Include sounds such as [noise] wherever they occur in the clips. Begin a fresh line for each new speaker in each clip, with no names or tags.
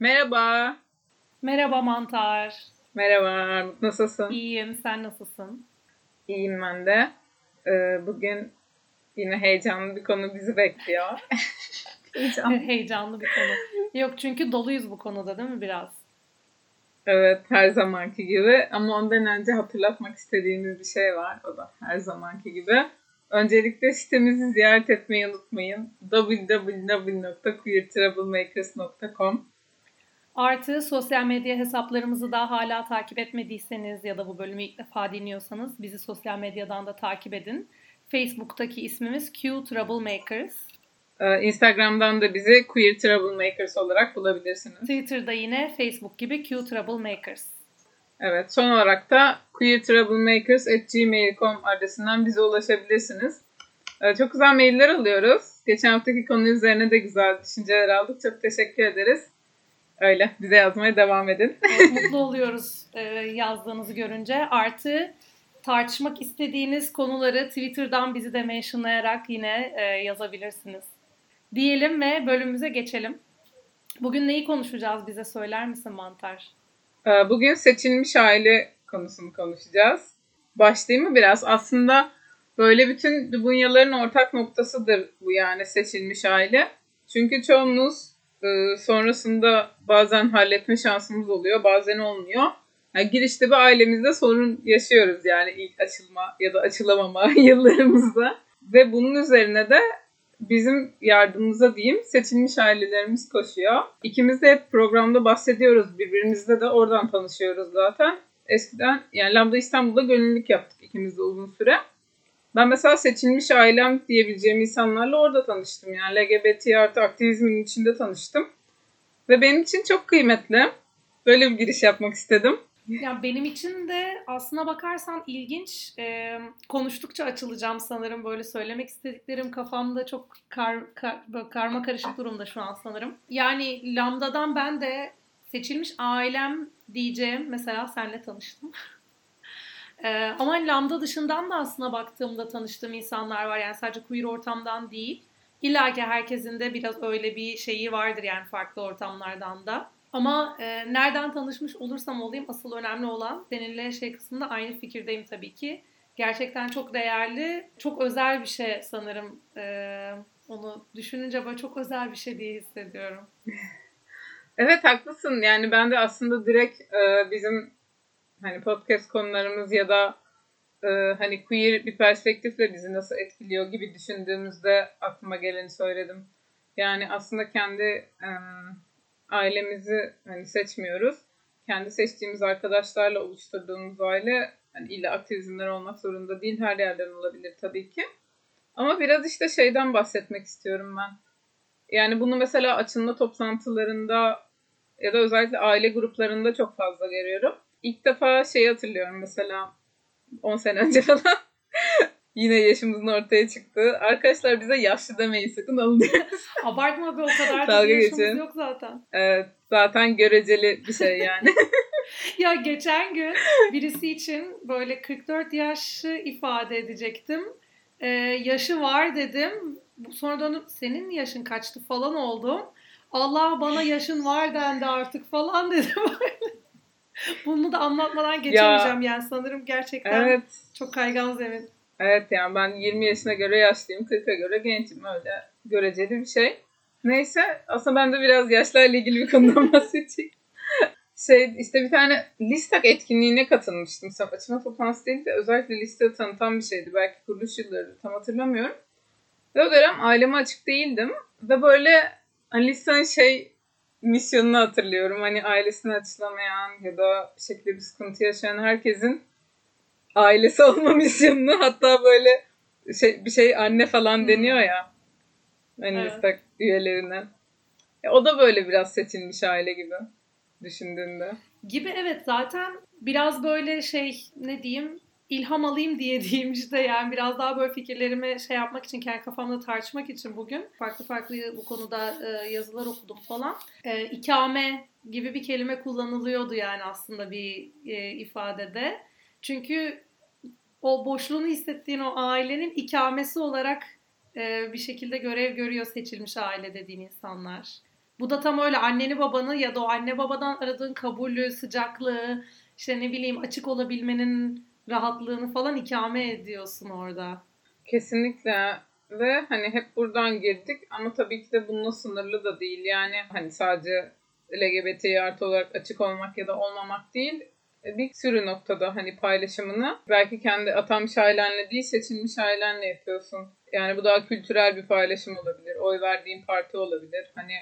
Merhaba.
Merhaba Mantar.
Merhaba. Nasılsın?
İyiyim. Sen nasılsın?
İyiyim ben de. Ee, bugün yine heyecanlı bir konu bizi bekliyor. [laughs]
Heyecanlı. Heyecanlı bir konu. Yok çünkü doluyuz bu konuda değil mi biraz?
Evet her zamanki gibi ama ondan önce hatırlatmak istediğimiz bir şey var. O da her zamanki gibi. Öncelikle sitemizi ziyaret etmeyi unutmayın. www.queertroublemakers.com
Artı sosyal medya hesaplarımızı da hala takip etmediyseniz ya da bu bölümü ilk defa dinliyorsanız bizi sosyal medyadan da takip edin. Facebook'taki ismimiz Q Troublemakers.
Ee, Instagram'dan da bizi Queer Troublemakers olarak bulabilirsiniz.
Twitter'da yine Facebook gibi Q Troublemakers.
Evet, son olarak da queertroublemakers.gmail.com adresinden bize ulaşabilirsiniz. Ee, çok güzel mailler alıyoruz. Geçen haftaki konu üzerine de güzel düşünceler aldık. Çok teşekkür ederiz. Öyle, bize yazmaya devam edin.
Evet, [laughs] mutlu oluyoruz e, yazdığınızı görünce. Artı tartışmak istediğiniz konuları Twitter'dan bizi de mentionlayarak yine e, yazabilirsiniz. Diyelim ve bölümümüze geçelim. Bugün neyi konuşacağız bize söyler misin Mantar?
Ee, bugün seçilmiş aile konusunu konuşacağız. Başlayayım mı biraz? Aslında böyle bütün dubunyaların ortak noktasıdır bu yani seçilmiş aile. Çünkü çoğumuz e, sonrasında bazen halletme şansımız oluyor, bazen olmuyor. Yani girişte bir ailemizde sorun yaşıyoruz yani ilk açılma ya da açılamama [laughs] yıllarımızda. Ve bunun üzerine de bizim yardımımıza diyeyim seçilmiş ailelerimiz koşuyor. İkimiz de hep programda bahsediyoruz birbirimizle de oradan tanışıyoruz zaten. Eskiden yani Lambda İstanbul'da gönüllülük yaptık ikimiz de uzun süre. Ben mesela seçilmiş ailem diyebileceğim insanlarla orada tanıştım. Yani LGBT artı aktivizmin içinde tanıştım. Ve benim için çok kıymetli. Böyle bir giriş yapmak istedim.
Ya benim için de aslına bakarsan ilginç. E, konuştukça açılacağım sanırım. Böyle söylemek istediklerim kafamda çok kar, kar, karma karışık durumda şu an sanırım. Yani Lambda'dan ben de seçilmiş ailem diyeceğim. Mesela senle tanıştım. [laughs] e, ama Lambda dışından da aslına baktığımda tanıştığım insanlar var. Yani sadece queer ortamdan değil. İlla ki herkesin de biraz öyle bir şeyi vardır yani farklı ortamlardan da. Ama e, nereden tanışmış olursam olayım asıl önemli olan seninle şey kısmında aynı fikirdeyim tabii ki. Gerçekten çok değerli, çok özel bir şey sanırım. E, onu düşününce böyle çok özel bir şey diye hissediyorum. [laughs]
evet haklısın. Yani ben de aslında direkt e, bizim hani podcast konularımız ya da e, hani queer bir perspektifle bizi nasıl etkiliyor gibi düşündüğümüzde aklıma geleni söyledim. Yani aslında kendi e, ailemizi hani seçmiyoruz. Kendi seçtiğimiz arkadaşlarla oluşturduğumuz aile hani illa aktivizmler olmak zorunda değil. Her yerden olabilir tabii ki. Ama biraz işte şeyden bahsetmek istiyorum ben. Yani bunu mesela açılma toplantılarında ya da özellikle aile gruplarında çok fazla görüyorum. İlk defa şey hatırlıyorum mesela 10 sene önce [laughs] falan Yine yaşımızın ortaya çıktı. Arkadaşlar bize yaşlı demeyin sakın alınıyoruz. [laughs]
Abartma be o kadar da yaşımız geçin. yok zaten.
Evet zaten göreceli bir şey yani. [laughs]
ya geçen gün birisi için böyle 44 yaşı ifade edecektim. Ee, yaşı var dedim. Sonra dönüp senin yaşın kaçtı falan oldum. Allah bana yaşın var dendi artık falan dedim. Bunu da anlatmadan geçemeyeceğim ya, yani sanırım gerçekten evet. çok kaygan zemin.
Evet yani ben 20 yaşına göre yaşlıyım, 40'a göre gençim öyle göreceli bir şey. Neyse aslında ben de biraz yaşlarla ilgili bir konudan [laughs] bahsedeyim. şey işte bir tane listak etkinliğine katılmıştım. Açma toplantısı değil de özellikle liste tanıtan bir şeydi. Belki kuruluş yılları tam hatırlamıyorum. Ve o dönem aileme açık değildim. Ve böyle hani listenin şey misyonunu hatırlıyorum. Hani ailesini açılamayan ya da bir şekilde bir sıkıntı yaşayan herkesin ailesi [laughs] olma misyonunu hatta böyle şey, bir şey anne falan deniyor ya. Hani evet. istek üyelerine. E, o da böyle biraz seçilmiş aile gibi düşündüğünde.
Gibi evet zaten biraz böyle şey ne diyeyim ilham alayım diye diyeyim işte yani biraz daha böyle fikirlerimi şey yapmak için kendi kafamda tartışmak için bugün farklı farklı bu konuda e, yazılar okudum falan. E, ikame gibi bir kelime kullanılıyordu yani aslında bir e, ifadede. Çünkü o boşluğunu hissettiğin o ailenin ikamesi olarak e, bir şekilde görev görüyor seçilmiş aile dediğin insanlar. Bu da tam öyle anneni babanı ya da o anne babadan aradığın kabulü, sıcaklığı, işte ne bileyim açık olabilmenin rahatlığını falan ikame ediyorsun orada.
Kesinlikle ve hani hep buradan girdik ama tabii ki de bununla sınırlı da değil. Yani hani sadece LGBT artı olarak açık olmak ya da olmamak değil bir sürü noktada hani paylaşımını belki kendi atanmış ailenle değil seçilmiş ailenle yapıyorsun. Yani bu daha kültürel bir paylaşım olabilir. Oy verdiğin parti olabilir. Hani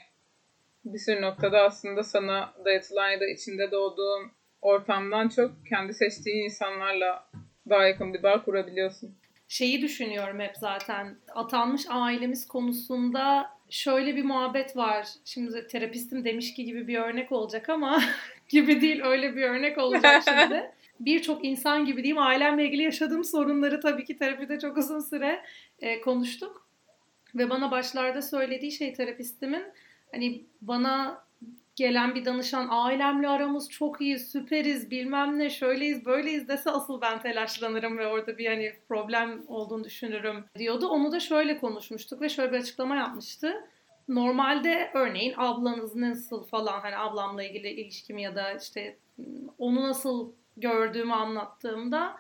bir sürü noktada aslında sana dayatılan ya da içinde doğduğun ortamdan çok kendi seçtiğin insanlarla daha yakın bir bağ kurabiliyorsun.
Şeyi düşünüyorum hep zaten atanmış ailemiz konusunda şöyle bir muhabbet var. Şimdi terapistim demiş ki gibi bir örnek olacak ama [laughs] gibi değil öyle bir örnek olacak [laughs] şimdi. Birçok insan gibi diyeyim ailemle ilgili yaşadığım sorunları tabii ki terapide çok uzun süre e, konuştuk. Ve bana başlarda söylediği şey terapistimin hani bana gelen bir danışan ailemle aramız çok iyi, süperiz, bilmem ne, şöyleyiz, böyleyiz dese asıl ben telaşlanırım ve orada bir hani problem olduğunu düşünürüm diyordu. Onu da şöyle konuşmuştuk ve şöyle bir açıklama yapmıştı. Normalde örneğin ablanız nasıl falan hani ablamla ilgili ilişkimi ya da işte onu nasıl gördüğümü anlattığımda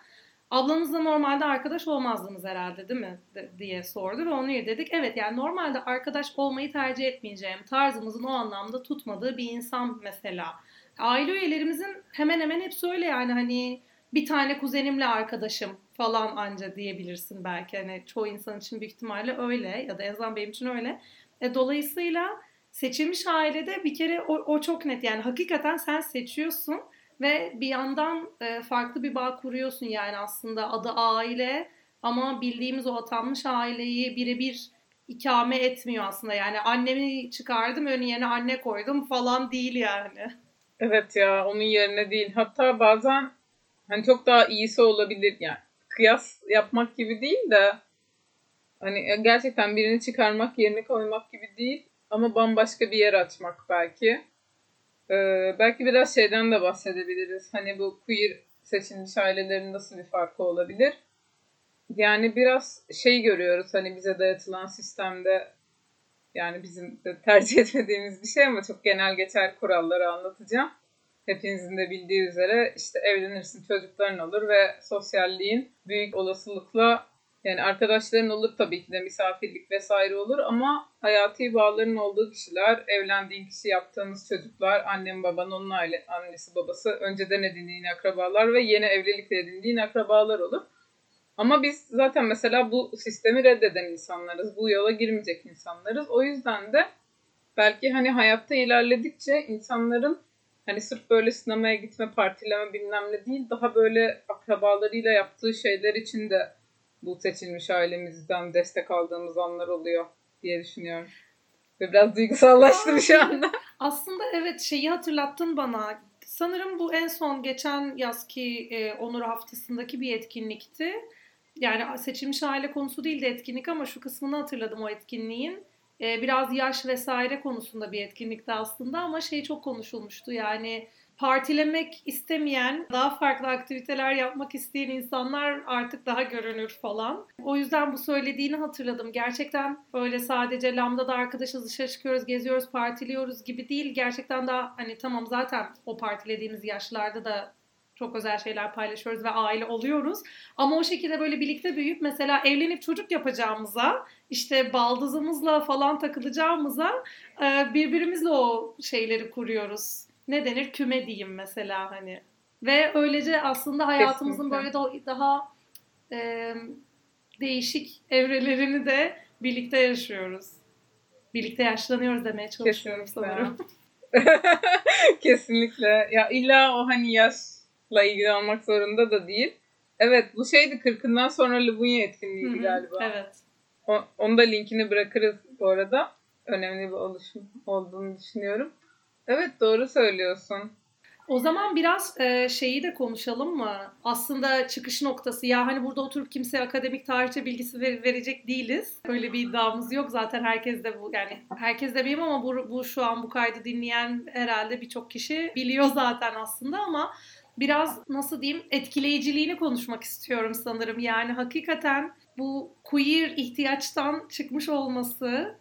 ablanızla normalde arkadaş olmazdınız herhalde değil mi diye sordu ve onu dedik. Evet yani normalde arkadaş olmayı tercih etmeyeceğim tarzımızın o anlamda tutmadığı bir insan mesela. Aile üyelerimizin hemen hemen hepsi öyle yani hani bir tane kuzenimle arkadaşım falan anca diyebilirsin belki. Hani çoğu insan için büyük ihtimalle öyle ya da en azından benim için öyle. E, dolayısıyla seçilmiş ailede bir kere o, o çok net yani hakikaten sen seçiyorsun ve bir yandan e, farklı bir bağ kuruyorsun yani aslında adı aile ama bildiğimiz o atanmış aileyi birebir ikame etmiyor aslında. Yani annemi çıkardım önü yerine anne koydum falan değil yani.
Evet ya onun yerine değil. Hatta bazen hani çok daha iyisi olabilir yani. Kıyas yapmak gibi değil de hani gerçekten birini çıkarmak yerine koymak gibi değil ama bambaşka bir yer açmak belki. Ee, belki biraz şeyden de bahsedebiliriz. Hani bu queer seçilmiş ailelerin nasıl bir farkı olabilir? Yani biraz şey görüyoruz hani bize dayatılan sistemde yani bizim de tercih [laughs] etmediğimiz bir şey ama çok genel geçer kuralları anlatacağım. Hepinizin de bildiği üzere işte evlenirsin çocukların olur ve sosyalliğin büyük olasılıkla yani arkadaşların olur tabii ki de misafirlik vesaire olur ama hayati bağların olduğu kişiler, evlendiğin kişi yaptığınız çocuklar, annen baban, onun aile, annesi babası, önceden edindiğin akrabalar ve yeni evlilik edindiğin akrabalar olur. Ama biz zaten mesela bu sistemi reddeden insanlarız. Bu yola girmeyecek insanlarız. O yüzden de belki hani hayatta ilerledikçe insanların hani sırf böyle sinemaya gitme, partileme bilmem ne değil daha böyle akrabalarıyla yaptığı şeyler için de bu seçilmiş ailemizden destek aldığımız anlar oluyor diye düşünüyorum. Ve biraz duygusallaştım şu anda.
Aslında evet şeyi hatırlattın bana. Sanırım bu en son geçen yazki e, Onur haftasındaki bir etkinlikti. Yani seçilmiş aile konusu değil de etkinlik ama şu kısmını hatırladım o etkinliğin. E, biraz yaş vesaire konusunda bir etkinlikti aslında ama şey çok konuşulmuştu. Yani partilemek istemeyen, daha farklı aktiviteler yapmak isteyen insanlar artık daha görünür falan. O yüzden bu söylediğini hatırladım. Gerçekten böyle sadece lambda da arkadaşız dışarı çıkıyoruz, geziyoruz, partiliyoruz gibi değil. Gerçekten daha hani tamam zaten o partilediğimiz yaşlarda da çok özel şeyler paylaşıyoruz ve aile oluyoruz. Ama o şekilde böyle birlikte büyüyüp mesela evlenip çocuk yapacağımıza, işte baldızımızla falan takılacağımıza birbirimizle o şeyleri kuruyoruz ne denir küme diyeyim mesela hani. Ve öylece aslında hayatımızın Kesinlikle. böyle daha e, değişik evrelerini de birlikte yaşıyoruz. Birlikte yaşlanıyoruz demeye çalışıyorum Kesinlikle. sanırım. [laughs]
Kesinlikle. Ya illa o hani yaşla ilgili olmak zorunda da değil. Evet bu şeydi 40'ından sonra Lubunya etkinliğiydi galiba. Evet. O, onu da linkini bırakırız bu arada. Önemli bir oluşum olduğunu düşünüyorum. Evet doğru söylüyorsun.
O zaman biraz e, şeyi de konuşalım mı? Aslında çıkış noktası ya hani burada oturup kimseye akademik tarihçe bilgisi ver, verecek değiliz. Öyle bir iddiamız yok zaten herkes de bu yani herkes demeyeyim ama bu, bu şu an bu kaydı dinleyen herhalde birçok kişi biliyor zaten aslında ama biraz nasıl diyeyim etkileyiciliğini konuşmak istiyorum sanırım. Yani hakikaten bu queer ihtiyaçtan çıkmış olması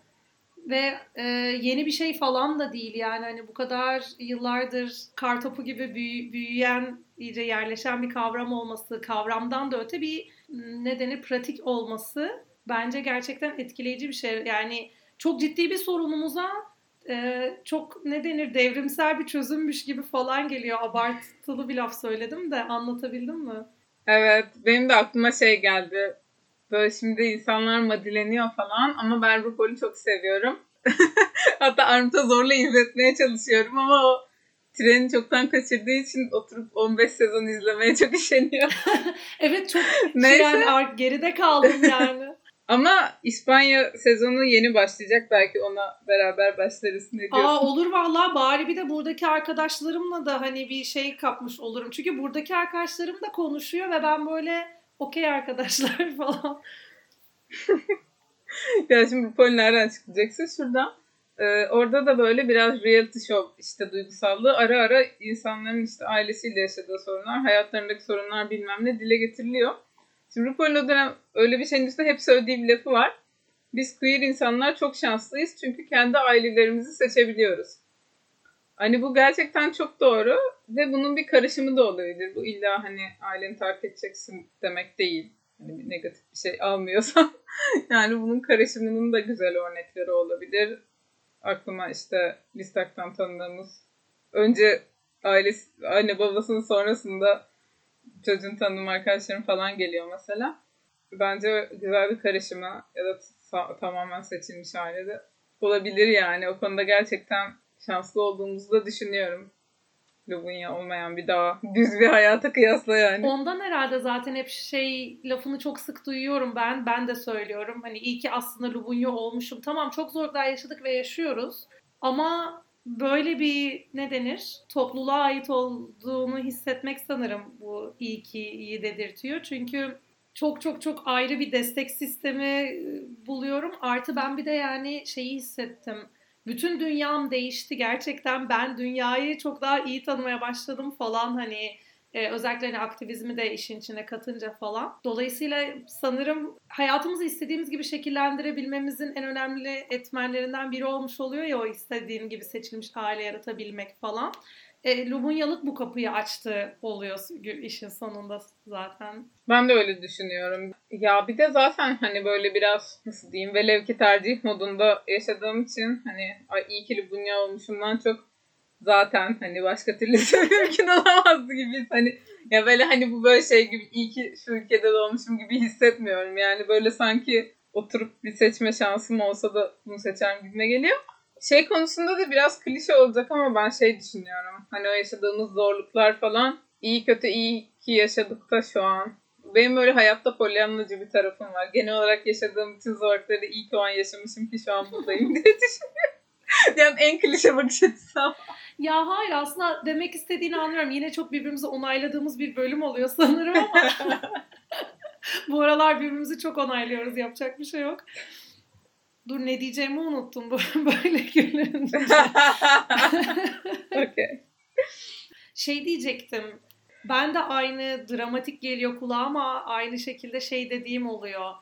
ve e, yeni bir şey falan da değil yani. Hani bu kadar yıllardır kartopu gibi büyü, büyüyen iyice yerleşen bir kavram olması kavramdan da öte bir ne denir pratik olması bence gerçekten etkileyici bir şey. Yani çok ciddi bir sorunumuza e, çok ne denir devrimsel bir çözümmüş gibi falan geliyor. Abartılı bir laf söyledim de anlatabildim mi?
Evet benim de aklıma şey geldi Böyle şimdi insanlar madileniyor falan ama ben RuPaul'u çok seviyorum. [laughs] Hatta Armut'a zorla izletmeye çalışıyorum ama o treni çoktan kaçırdığı için oturup 15 sezon izlemeye çok üşeniyor. [laughs] [laughs]
evet çok Neyse. yani geride kaldım yani.
Ama İspanya sezonu yeni başlayacak. Belki ona beraber başlarız. Ne diyorsun?
Aa olur vallahi bari bir de buradaki arkadaşlarımla da hani bir şey kapmış olurum. Çünkü buradaki arkadaşlarım da konuşuyor ve ben böyle okey arkadaşlar [laughs] falan.
ya şimdi RuPaul nereden çıkacaksın? Şuradan. Ee, orada da böyle biraz reality show işte duygusallığı ara ara insanların işte ailesiyle yaşadığı sorunlar, hayatlarındaki sorunlar bilmem ne dile getiriliyor. Şimdi RuPaul'un o dönem öyle bir şeyin üstünde hep söylediği bir lafı var. Biz queer insanlar çok şanslıyız çünkü kendi ailelerimizi seçebiliyoruz. Hani bu gerçekten çok doğru ve bunun bir karışımı da olabilir. Bu illa hani aileni terk edeceksin demek değil. Hani negatif bir şey almıyorsan. [laughs] yani bunun karışımının da güzel örnekleri olabilir. Aklıma işte Listak'tan tanıdığımız önce ailesi, anne babasının sonrasında çocuğun tanıdığım arkadaşlarım falan geliyor mesela. Bence güzel bir karışımı ya da tamamen seçilmiş ailede olabilir yani. O konuda gerçekten şanslı olduğumuzu da düşünüyorum. Lubunya olmayan bir daha düz bir hayata kıyasla yani.
Ondan herhalde zaten hep şey lafını çok sık duyuyorum ben. Ben de söylüyorum. Hani iyi ki aslında Lubunya olmuşum. Tamam çok zorluklar yaşadık ve yaşıyoruz. Ama böyle bir ne denir? Topluluğa ait olduğunu hissetmek sanırım bu iyi ki iyi dedirtiyor. Çünkü çok çok çok ayrı bir destek sistemi buluyorum. Artı ben bir de yani şeyi hissettim bütün dünyam değişti. Gerçekten ben dünyayı çok daha iyi tanımaya başladım falan. Hani e, özellikle hani aktivizmi de işin içine katınca falan. Dolayısıyla sanırım hayatımızı istediğimiz gibi şekillendirebilmemizin en önemli etmenlerinden biri olmuş oluyor ya o istediğim gibi seçilmiş aile yaratabilmek falan e, Lubunyalık bu kapıyı açtı oluyor işin sonunda zaten.
Ben de öyle düşünüyorum. Ya bir de zaten hani böyle biraz nasıl diyeyim velev ki tercih modunda yaşadığım için hani ay iyi ki Lubunya olmuşumdan çok zaten hani başka türlüsü [laughs] mümkün olamazdı gibi hani ya böyle hani bu böyle şey gibi iyi ki şu ülkede doğmuşum gibi hissetmiyorum. Yani böyle sanki oturup bir seçme şansım olsa da bunu seçerim gibime geliyor şey konusunda da biraz klişe olacak ama ben şey düşünüyorum. Hani o yaşadığımız zorluklar falan iyi kötü iyi ki yaşadık da şu an. Benim böyle hayatta polyanlıcı bir tarafım var. Genel olarak yaşadığım bütün zorlukları iyi ki o an yaşamışım ki şu an buradayım diye [laughs] düşünüyorum. yani en klişe bakış açısı ama.
Ya hayır aslında demek istediğini anlıyorum. Yine çok birbirimizi onayladığımız bir bölüm oluyor sanırım ama [laughs] [laughs] bu aralar birbirimizi çok onaylıyoruz. Yapacak bir şey yok. Dur ne diyeceğimi unuttum [laughs] böyle gülünce. [laughs] okay. Şey diyecektim. Ben de aynı dramatik geliyor kulağıma aynı şekilde şey dediğim oluyor.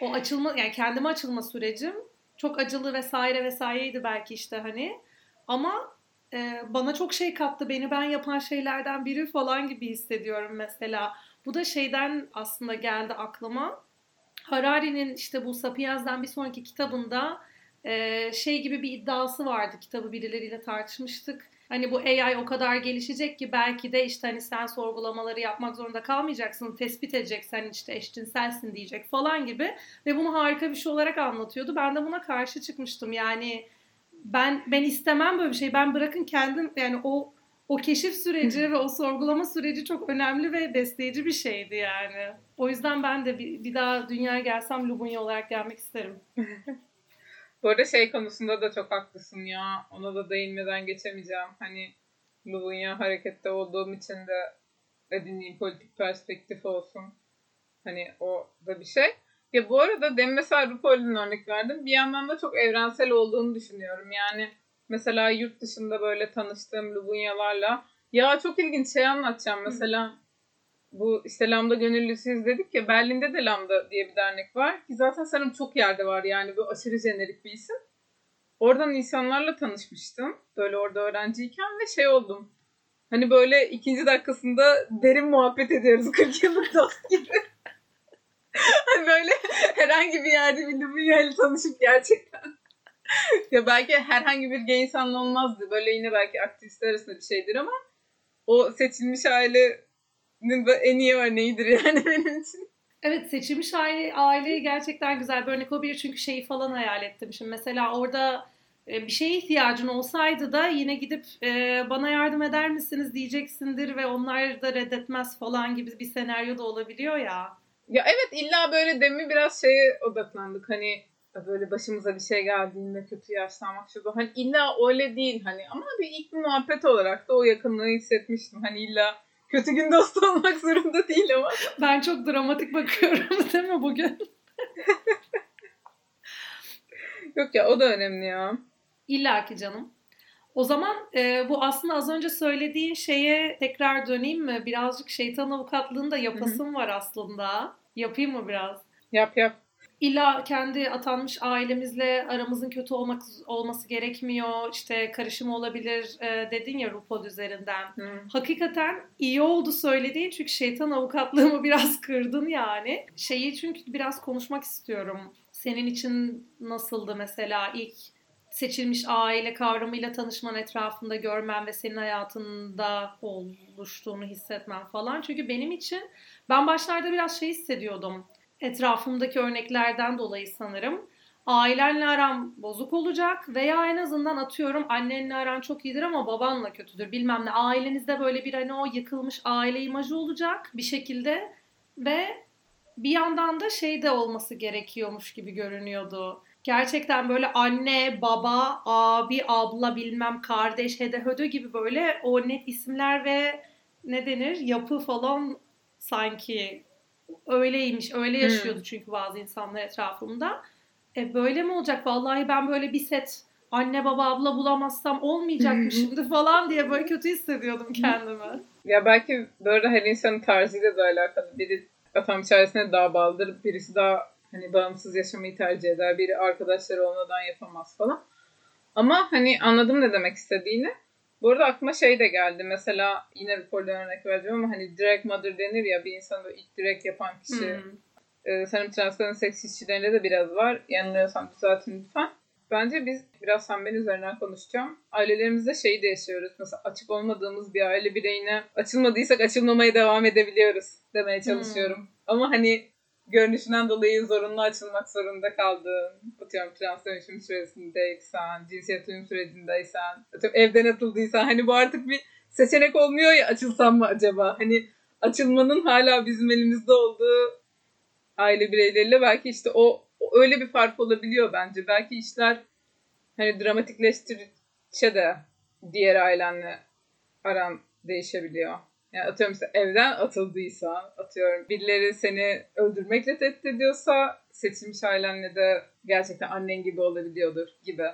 O açılma yani kendime açılma sürecim çok acılı vesaire vesaireydi belki işte hani. Ama e, bana çok şey kattı. Beni ben yapan şeylerden biri falan gibi hissediyorum mesela. Bu da şeyden aslında geldi aklıma. Harari'nin işte bu Sapiens'den bir sonraki kitabında e, şey gibi bir iddiası vardı. Kitabı birileriyle tartışmıştık. Hani bu AI o kadar gelişecek ki belki de işte hani sen sorgulamaları yapmak zorunda kalmayacaksın. Tespit edeceksen işte eşcinselsin diyecek falan gibi. Ve bunu harika bir şey olarak anlatıyordu. Ben de buna karşı çıkmıştım. Yani ben ben istemem böyle bir şey. Ben bırakın kendim yani o o keşif süreci ve o sorgulama süreci çok önemli ve besleyici bir şeydi yani. O yüzden ben de bir, bir daha dünyaya gelsem Lubunya olarak gelmek isterim.
Bu arada şey konusunda da çok haklısın ya. Ona da değinmeden geçemeyeceğim. Hani Lubunya harekette olduğum için de edindiğim politik perspektif olsun. Hani o da bir şey. Ya bu arada demin mesela RuPaul'un örnek verdim. Bir yandan da çok evrensel olduğunu düşünüyorum. Yani mesela yurt dışında böyle tanıştığım Lubunyalarla ya çok ilginç şey anlatacağım. Mesela bu işte Lambda gönüllüsüyüz dedik ya Berlin'de de Lambda diye bir dernek var ki zaten sanırım çok yerde var yani bu aşırı jenerik bir isim. Oradan insanlarla tanışmıştım. Böyle orada öğrenciyken ve şey oldum. Hani böyle ikinci dakikasında derin muhabbet ediyoruz [laughs] 40 yıllık dost gibi. [laughs] hani böyle herhangi bir yerde bir dünyayla tanışıp gerçekten. [laughs] ya belki herhangi bir gay insanla olmazdı. Böyle yine belki aktivistler arasında bir şeydir ama o seçilmiş ailenin en iyi örneğidir yani [laughs] benim için.
Evet seçilmiş aile, aile gerçekten güzel bir örnek olabilir çünkü şeyi falan hayal ettim. Şimdi mesela orada e, bir şeye ihtiyacın olsaydı da yine gidip e, bana yardım eder misiniz diyeceksindir ve onlar da reddetmez falan gibi bir senaryo da olabiliyor ya.
Ya evet illa böyle demin biraz şeye odaklandık hani böyle başımıza bir şey geldiğinde kötü yaşlanmak şu hani illa öyle değil hani ama bir ilk bir muhabbet olarak da o yakınlığı hissetmiştim hani illa kötü gün dostu [laughs] olmak zorunda değil ama.
Ben çok dramatik bakıyorum değil mi bugün?
Yok ya o da önemli ya.
İlla ki canım. O zaman e, bu aslında az önce söylediğin şeye tekrar döneyim mi? Birazcık şeytan avukatlığında yapasım Hı-hı. var aslında. Yapayım mı biraz?
Yap yap.
İlla kendi atanmış ailemizle aramızın kötü olmak olması gerekmiyor. İşte karışım olabilir e, dedin ya RuPaul üzerinden. Hı. Hakikaten iyi oldu söylediğin çünkü şeytan avukatlığımı [laughs] biraz kırdın yani. Şeyi çünkü biraz konuşmak istiyorum. Senin için nasıldı mesela ilk seçilmiş aile kavramıyla tanışman etrafında görmen ve senin hayatında oluştuğunu hissetmen falan. Çünkü benim için ben başlarda biraz şey hissediyordum. Etrafımdaki örneklerden dolayı sanırım. Ailenle aram bozuk olacak veya en azından atıyorum annenle aran çok iyidir ama babanla kötüdür bilmem ne. Ailenizde böyle bir hani o yıkılmış aile imajı olacak bir şekilde ve bir yandan da şey de olması gerekiyormuş gibi görünüyordu gerçekten böyle anne, baba, abi, abla bilmem kardeş, hede hödö gibi böyle o net isimler ve ne denir yapı falan sanki öyleymiş. Öyle yaşıyordu hmm. çünkü bazı insanlar etrafımda. E böyle mi olacak? Vallahi ben böyle bir set anne baba abla bulamazsam olmayacak mı şimdi falan diye böyle kötü hissediyordum kendimi.
Ya belki böyle her insanın tarzıyla da alakalı. Biri atam çaresine daha bağlıdır. Birisi daha Hani bağımsız yaşamayı tercih eder. Biri arkadaşları olmadan yapamaz falan. Ama hani anladım ne demek istediğini. Bu arada aklıma şey de geldi. Mesela yine RuPaul'dan örnek vereceğim ama hani direct mother denir ya bir insan böyle ilk direkt yapan kişi. Hmm. Ee, sanırım transların seks işçilerinde de biraz var. Yanılıyorsam düzeltin lütfen. Bence biz biraz sen ben üzerinden konuşacağım. Ailelerimizde şeyi de yaşıyoruz. Mesela açık olmadığımız bir aile bireyine açılmadıysak açılmamaya devam edebiliyoruz demeye çalışıyorum. Hmm. Ama hani görünüşünden dolayı zorunlu açılmak zorunda kaldığın, atıyorum trans dönüşüm süresindeysen, cinsiyet uyum sürecindeysen, atıyorum evden atıldıysan hani bu artık bir seçenek olmuyor ya açılsam mı acaba? Hani açılmanın hala bizim elimizde olduğu aile bireyleriyle belki işte o, o öyle bir fark olabiliyor bence. Belki işler hani dramatikleştirdikçe de diğer ailenle aran değişebiliyor. Yani atıyorum işte evden atıldıysa, atıyorum birileri seni öldürmekle tehdit ediyorsa seçilmiş ailenle de gerçekten annen gibi olabiliyordur gibi.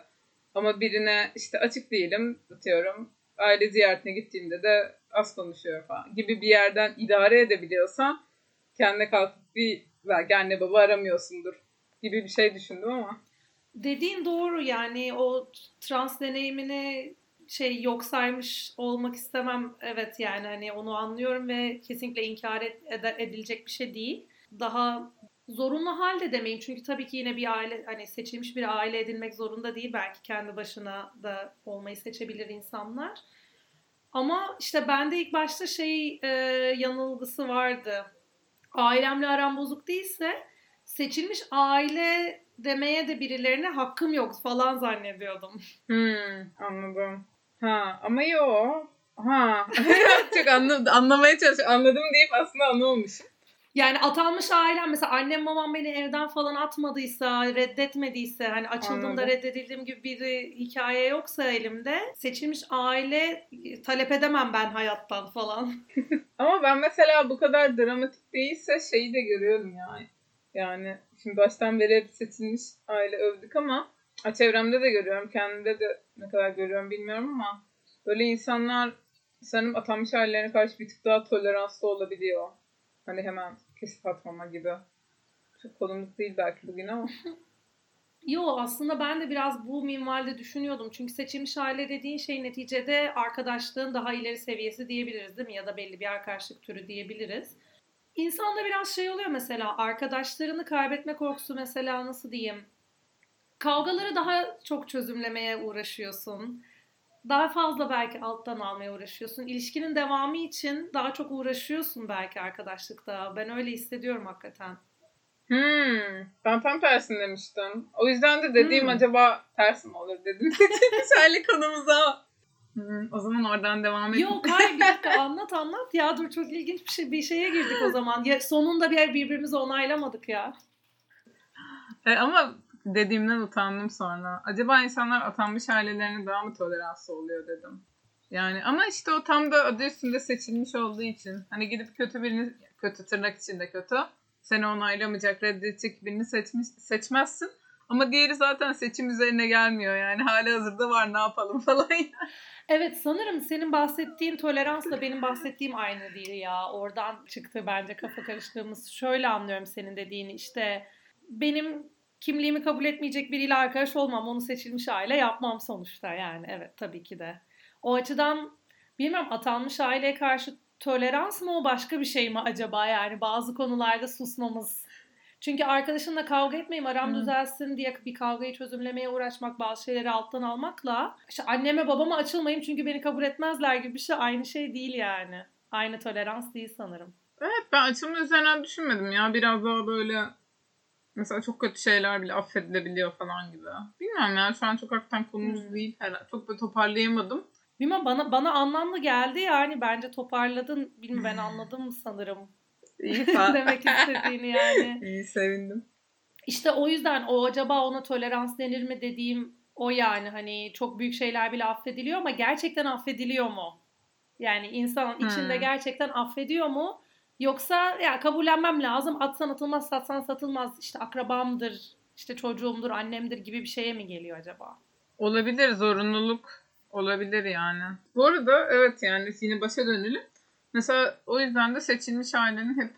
Ama birine işte açık değilim atıyorum aile ziyaretine gittiğimde de az konuşuyor falan gibi bir yerden idare edebiliyorsan kendine kalkıp bir belki anne baba aramıyorsundur gibi bir şey düşündüm ama.
Dediğin doğru yani o trans deneyimini şey yok saymış olmak istemem. Evet yani hani onu anlıyorum ve kesinlikle inkar ed- edilecek bir şey değil. Daha zorunlu halde demeyeyim çünkü tabii ki yine bir aile hani seçilmiş bir aile edinmek zorunda değil belki kendi başına da olmayı seçebilir insanlar. Ama işte bende ilk başta şey e, yanılgısı vardı. Ailemle aram bozuk değilse seçilmiş aile demeye de birilerine hakkım yok falan zannediyordum.
Hmm, anladım. Ha ama yo. Ha. [laughs] Çok anla, anlamaya çalışıyorum. Anladım deyip aslında anlamamışım.
Yani atanmış ailem mesela annem babam beni evden falan atmadıysa, reddetmediyse hani açıldığımda Anladım. reddedildiğim gibi bir hikaye yoksa elimde seçilmiş aile talep edemem ben hayattan falan. [laughs]
Ama ben mesela bu kadar dramatik değilse şeyi de görüyorum yani. Yani şimdi baştan beri hep seçilmiş aile övdük ama çevremde de görüyorum. Kendimde de ne kadar görüyorum bilmiyorum ama böyle insanlar sanırım atanmış ailelerine karşı bir tık daha toleranslı olabiliyor. Hani hemen kesip atmama gibi. Çok konumluk değil belki bugün ama. [laughs]
Yo aslında ben de biraz bu minvalde düşünüyordum. Çünkü seçilmiş aile dediğin şey neticede arkadaşlığın daha ileri seviyesi diyebiliriz değil mi? Ya da belli bir arkadaşlık türü diyebiliriz. İnsanda biraz şey oluyor mesela arkadaşlarını kaybetme korkusu mesela nasıl diyeyim? Kavgaları daha çok çözümlemeye uğraşıyorsun. Daha fazla belki alttan almaya uğraşıyorsun. İlişkinin devamı için daha çok uğraşıyorsun belki arkadaşlıkta. Ben öyle hissediyorum hakikaten.
Hmm, ben tam tersini demiştim. O yüzden de dediğim hmm. acaba ters mi olur dedim. [laughs] Şerli konumuza. Hmm, o zaman oradan devam edelim.
Yok hayır bir dakika anlat anlat. Ya dur çok ilginç bir şey bir şeye girdik o zaman. Ya, sonunda bir birbirimizi onaylamadık ya.
E, ama dediğimden utandım sonra. Acaba insanlar atanmış ailelerine daha mı toleranslı oluyor dedim. Yani ama işte o tam da adı üstünde seçilmiş olduğu için. Hani gidip kötü birini, kötü tırnak içinde kötü seni onaylamayacak, reddedecek birini seçmiş, seçmezsin. Ama diğeri zaten seçim üzerine gelmiyor yani. Hali hazırda var ne yapalım [laughs] falan.
Evet sanırım senin bahsettiğin toleransla benim bahsettiğim aynı değil ya. Oradan çıktı bence kafa karıştığımız. Şöyle anlıyorum senin dediğini işte benim kimliğimi kabul etmeyecek biriyle arkadaş olmam. Onu seçilmiş aile yapmam sonuçta yani. Evet tabii ki de. O açıdan bilmem atanmış aileye karşı tolerans mı o başka bir şey mi acaba yani bazı konularda susmamız. Çünkü arkadaşınla kavga etmeyeyim aram hmm. düzelsin diye bir kavgayı çözümlemeye uğraşmak bazı şeyleri alttan almakla işte anneme babama açılmayayım çünkü beni kabul etmezler gibi bir şey aynı şey değil yani. Aynı tolerans değil sanırım.
Evet ben açılma üzerinden düşünmedim ya biraz daha böyle mesela çok kötü şeyler bile affedilebiliyor falan gibi. Bilmiyorum ya şu an çok hakikaten konumuz hmm. değil. Herhalde. Çok böyle toparlayamadım.
Bilmem bana bana anlamlı geldi yani bence toparladın. Bilmem ben anladım sanırım. İyi [laughs] demek istediğini yani. [laughs]
İyi sevindim.
İşte o yüzden o acaba ona tolerans denir mi dediğim o yani hani çok büyük şeyler bile affediliyor ama gerçekten affediliyor mu? Yani insan içinde hmm. gerçekten affediyor mu? Yoksa ya kabullenmem lazım. Atsan atılmaz, satsan satılmaz. İşte akrabamdır, işte çocuğumdur, annemdir gibi bir şeye mi geliyor acaba?
Olabilir zorunluluk Olabilir yani. Bu arada evet yani yine başa dönelim. Mesela o yüzden de seçilmiş ailenin hep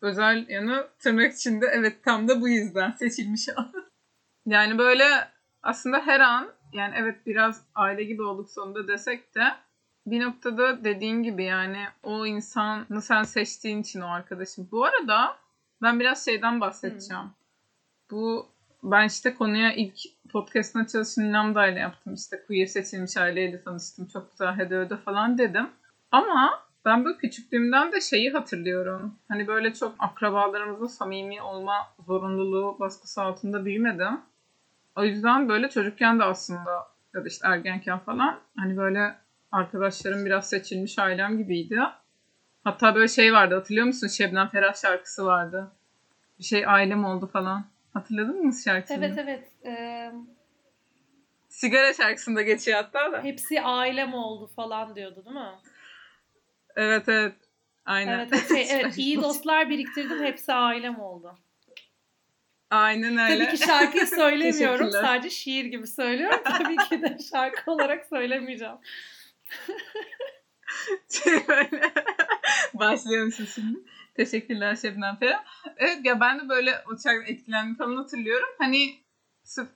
özel yanı tırnak içinde evet tam da bu yüzden seçilmiş [laughs] yani böyle aslında her an yani evet biraz aile gibi olduk sonunda desek de bir noktada dediğin gibi yani o insanı sen seçtiğin için o arkadaşım. Bu arada ben biraz şeyden bahsedeceğim. Hmm. Bu ben işte konuya ilk podcast'ın açılışını Namda ile yaptım. İşte queer seçilmiş aileyle tanıştım. Çok güzel hede öde falan dedim. Ama ben bu küçüklüğümden de şeyi hatırlıyorum. Hani böyle çok akrabalarımızla samimi olma zorunluluğu baskısı altında büyümedim. O yüzden böyle çocukken de aslında ya da işte ergenken falan hani böyle arkadaşlarım biraz seçilmiş ailem gibiydi. Hatta böyle şey vardı hatırlıyor musun? Şebnem Ferah şarkısı vardı. Bir şey ailem oldu falan. Hatırladın mı şarkısını?
Evet evet. Ee...
Sigara şarkısında geçiyor hatta da.
Hepsi ailem oldu falan diyordu değil mi?
Evet evet. Aynen.
Evet, şey, evet [laughs] iyi dostlar biriktirdim hepsi ailem oldu.
Aynen öyle.
Tabii ki şarkıyı [laughs] söylemiyorum. Sadece şiir gibi söylüyorum. Tabii ki de şarkı olarak söylemeyeceğim.
Şey [laughs] böyle. Başlıyorum şimdi. Teşekkürler Şebnem Ferah. Evet ya ben de böyle uçak etkilendim falan hatırlıyorum. Hani sırf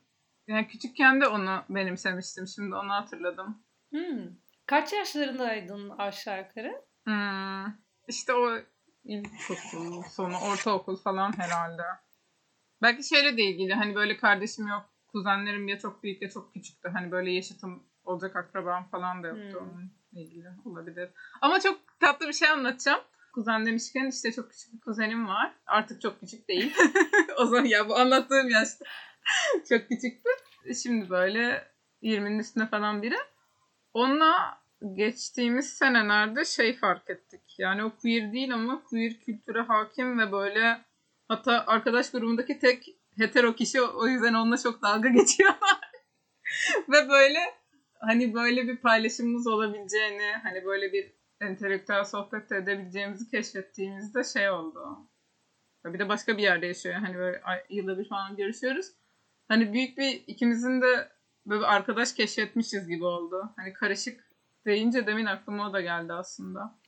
yani küçükken de onu benimsemiştim. Şimdi onu hatırladım.
Hmm. Kaç yaşlarındaydın aşağı yukarı?
Hmm. İşte o ilkokul sonu, ortaokul falan herhalde. Belki şeyle de ilgili hani böyle kardeşim yok, kuzenlerim ya çok büyük ya çok küçüktü. Hani böyle yaşıtım olacak akrabam falan da yoktu hmm. onunla ilgili olabilir. Ama çok tatlı bir şey anlatacağım kuzen demişken işte çok küçük bir kuzenim var. Artık çok küçük değil. [laughs] o zaman ya bu anlattığım yaşta [laughs] çok küçüktü. Şimdi böyle 20'nin üstünde falan biri. Onunla geçtiğimiz senelerde şey fark ettik. Yani o queer değil ama queer kültüre hakim ve böyle hatta arkadaş grubundaki tek hetero kişi o yüzden onunla çok dalga [laughs] geçiyorlar. ve böyle hani böyle bir paylaşımımız olabileceğini hani böyle bir entelektüel sohbet edebileceğimizi keşfettiğimizde şey oldu. Bir de başka bir yerde yaşıyor. Hani böyle yılda bir falan görüşüyoruz. Hani büyük bir ikimizin de böyle bir arkadaş keşfetmişiz gibi oldu. Hani karışık deyince demin aklıma o da geldi aslında.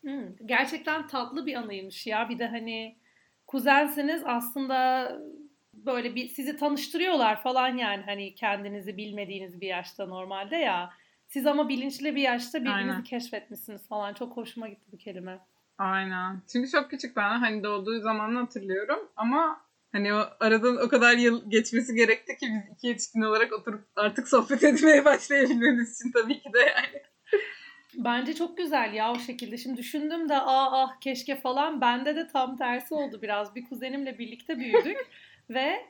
Hmm, gerçekten tatlı bir anıymış ya. Bir de hani kuzensiniz aslında böyle bir sizi tanıştırıyorlar falan yani hani kendinizi bilmediğiniz bir yaşta normalde ya. Siz ama bilinçli bir yaşta birbirinizi
Aynen.
keşfetmişsiniz falan. Çok hoşuma gitti bu kelime.
Aynen. Çünkü çok küçük ben hani doğduğu zamanını hatırlıyorum ama hani o aradan o kadar yıl geçmesi gerekti ki biz iki yetişkin olarak oturup artık sohbet [laughs] etmeye başlayabilmemiz için tabii ki de yani.
Bence çok güzel ya o şekilde. Şimdi düşündüm de aa ah keşke falan. Bende de tam tersi oldu biraz. Bir kuzenimle birlikte büyüdük ve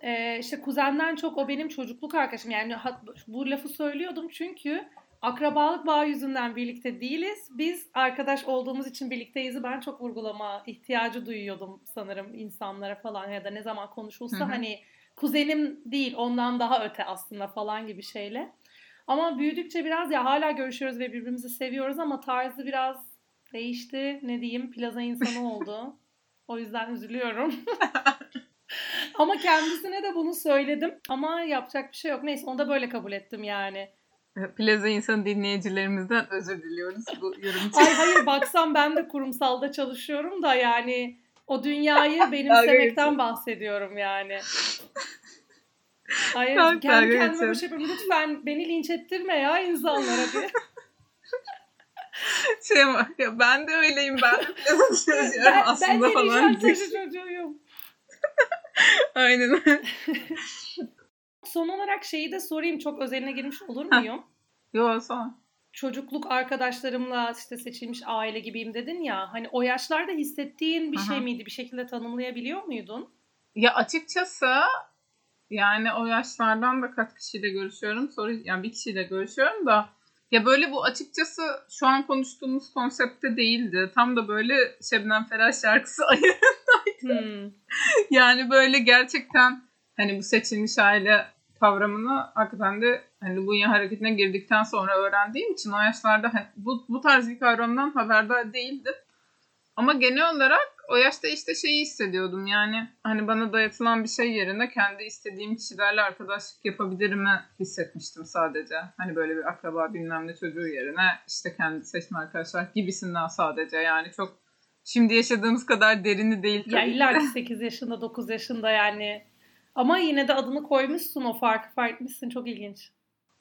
e, işte kuzenden çok o benim çocukluk arkadaşım. Yani bu lafı söylüyordum çünkü akrabalık bağı yüzünden birlikte değiliz. Biz arkadaş olduğumuz için birlikteyiz. Ben çok vurgulama ihtiyacı duyuyordum sanırım insanlara falan ya da ne zaman konuşulsa
Hı hı.
hani kuzenim değil ondan daha öte aslında falan gibi şeyle. Ama büyüdükçe biraz ya hala görüşüyoruz ve birbirimizi seviyoruz ama tarzı biraz değişti. Ne diyeyim plaza insanı [laughs] oldu. O yüzden üzülüyorum. [laughs] [laughs] ama kendisine de bunu söyledim. Ama yapacak bir şey yok. Neyse onu da böyle kabul ettim yani.
Plaza insan dinleyicilerimizden özür diliyoruz bu yorum için.
Ay hayır baksam ben de kurumsalda çalışıyorum da yani o dünyayı [laughs] benimsemekten bahsediyorum yani. Hayır kendi kendime
geçiyorum.
bir şey yapıyorum. Lütfen beni linç ettirme ya insanlara diye. [laughs]
Şey var ya ben de öyleyim ben de plaza çalışıyorum
ben,
aslında
ben de
falan.
nişantaşı çocuğuyum. [laughs]
Aynen.
Son olarak şeyi de sorayım. Çok özeline girmiş olur muyum?
Yo son.
Çocukluk arkadaşlarımla işte seçilmiş aile gibiyim dedin ya. Hani o yaşlarda hissettiğin bir
Aha.
şey miydi? Bir şekilde tanımlayabiliyor muydun?
Ya açıkçası yani o yaşlardan da kaç kişiyle görüşüyorum. Soru yani bir kişiyle görüşüyorum da ya böyle bu açıkçası şu an konuştuğumuz konsepte değildi. Tam da böyle Şebnem Ferah şarkısı [laughs] ayı.
Hmm.
yani böyle gerçekten hani bu seçilmiş aile kavramını hakikaten de hani Lubunya hareketine girdikten sonra öğrendiğim için o yaşlarda hani bu, bu tarz bir kavramdan haberdar değildim. Ama genel olarak o yaşta işte şeyi hissediyordum yani hani bana dayatılan bir şey yerine kendi istediğim kişilerle arkadaşlık yapabilirimi hissetmiştim sadece. Hani böyle bir akraba bilmem ne çocuğu yerine işte kendi seçme arkadaşlar gibisinden sadece yani çok şimdi yaşadığımız kadar derini değil
Ya illa
de.
ki 8 yaşında 9 yaşında yani. Ama yine de adını koymuşsun o farkı fark etmişsin. Çok ilginç.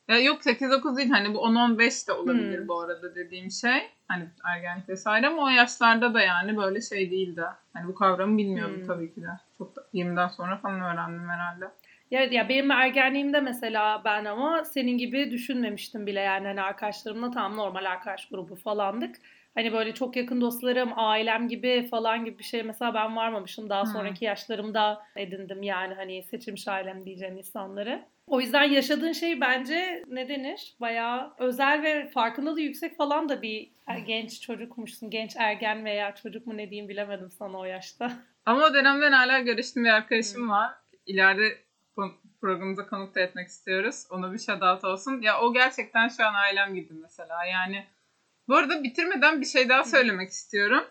Ya yok 8-9 değil hani bu 10-15 de olabilir
Hmm.
bu arada dediğim şey. Hani ergenlik vesaire ama o yaşlarda da yani böyle şey değildi. Hani bu kavramı bilmiyordum
Hmm.
tabii ki de. Çok da 20'den sonra falan öğrendim herhalde.
Ya, ya benim ergenliğimde mesela ben ama senin gibi düşünmemiştim bile yani hani arkadaşlarımla tam normal arkadaş grubu falandık. Hani böyle çok yakın dostlarım, ailem gibi falan gibi bir şey mesela ben varmamışım. Daha sonraki yaşlarımda edindim yani hani seçilmiş ailem diyeceğim insanları. O yüzden yaşadığın şey bence ne denir? Bayağı özel ve farkındalığı yüksek falan da bir genç çocukmuşsun. Genç ergen veya çocuk mu ne diyeyim bilemedim sana o yaşta. [laughs]
Ama o dönemden hala görüştüğüm bir arkadaşım var. İleride programımıza konuk da etmek istiyoruz. Ona bir shout out olsun. Ya o gerçekten şu an ailem gibi mesela. Yani bu arada bitirmeden bir şey daha söylemek istiyorum.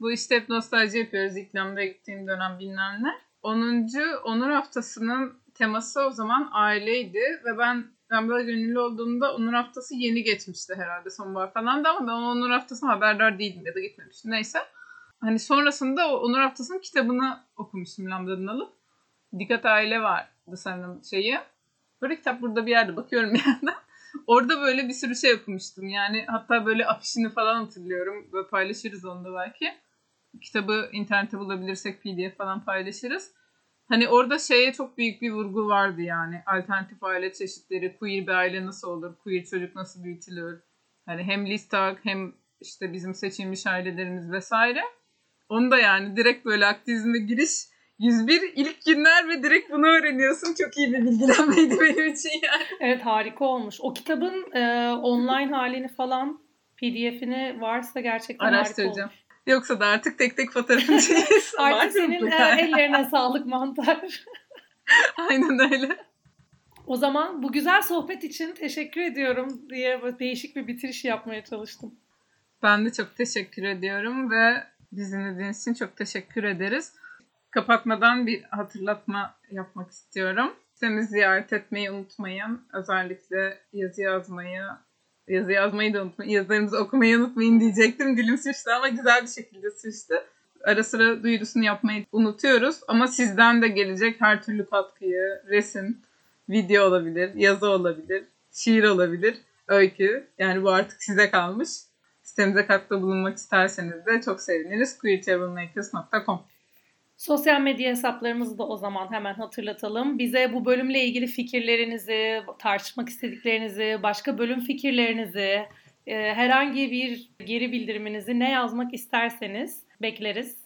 Bu işte hep nostalji yapıyoruz. İklimde gittiğim dönem bilmem ne. 10. Onur Haftası'nın teması o zaman aileydi ve ben ben böyle gönüllü olduğumda Onur Haftası yeni geçmişti herhalde sonbahar falan da ama ben Onur Haftası'na haberdar değildim ya da gitmemiştim. Neyse. Hani sonrasında o Onur Haftası'nın kitabını okumuştum Lambda'dan alıp. Dikkat Aile vardı sanırım şeyi. Böyle kitap burada bir yerde bakıyorum bir [laughs] yandan. Orada böyle bir sürü şey okumuştum. Yani hatta böyle afişini falan hatırlıyorum. Böyle paylaşırız onu da belki. Kitabı internette bulabilirsek pdf falan paylaşırız. Hani orada şeye çok büyük bir vurgu vardı yani. Alternatif aile çeşitleri, queer bir aile nasıl olur, queer çocuk nasıl büyütülür. Hani hem Listag hem işte bizim seçilmiş ailelerimiz vesaire. Onu da yani direkt böyle aktivizme giriş 101 ilk günler ve direkt bunu öğreniyorsun. Çok iyi bir bilgilenmeydi [laughs] benim için yani.
Evet harika olmuş. O kitabın e, online halini falan pdf'ini varsa gerçekten harika
Araştıracağım.
olmuş.
Yoksa da artık tek tek fotoğrafını çekilsin. [laughs] [laughs]
Artık senin e, ellerine sağlık mantar.
Aynen öyle.
O zaman bu güzel sohbet için teşekkür ediyorum diye değişik bir bitiriş yapmaya çalıştım.
Ben de çok teşekkür ediyorum ve bizi dinlediğiniz için çok teşekkür ederiz. Kapatmadan bir hatırlatma yapmak istiyorum. Sitemizi ziyaret etmeyi unutmayın. Özellikle yazı yazmayı, yazı yazmayı da unutmayın. Yazılarımızı okumayı unutmayın diyecektim. Dilim sürçtü ama güzel bir şekilde sürçtü. Ara sıra duyurusunu yapmayı unutuyoruz ama sizden de gelecek her türlü katkıyı, resim, video olabilir, yazı olabilir, şiir olabilir, öykü. Yani bu artık size kalmış. Sitemize katkıda bulunmak isterseniz de çok seviniriz. queertravelmakers.com
Sosyal medya hesaplarımızı da o zaman hemen hatırlatalım. Bize bu bölümle ilgili fikirlerinizi, tartışmak istediklerinizi, başka bölüm fikirlerinizi, e, herhangi bir geri bildiriminizi ne yazmak isterseniz bekleriz.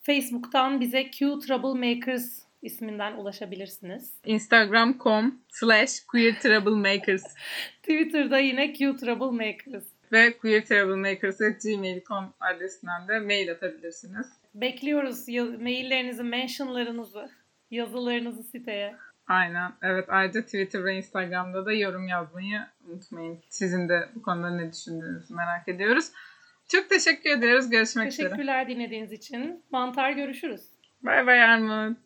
Facebook'tan bize Q Troublemakers isminden ulaşabilirsiniz.
Instagram.com slash queertroublemakers [laughs]
Twitter'da yine Q Troublemakers.
Ve queertroublemakers.gmail.com adresinden de mail atabilirsiniz.
Bekliyoruz maillerinizi, mentionlarınızı, yazılarınızı siteye.
Aynen. Evet ayrıca Twitter ve Instagram'da da yorum yazmayı unutmayın. Sizin de bu konuda ne düşündüğünüzü merak ediyoruz. Çok teşekkür ediyoruz. Görüşmek
Teşekkürler
üzere.
Teşekkürler dinlediğiniz için. Mantar görüşürüz.
Bay bay Armut.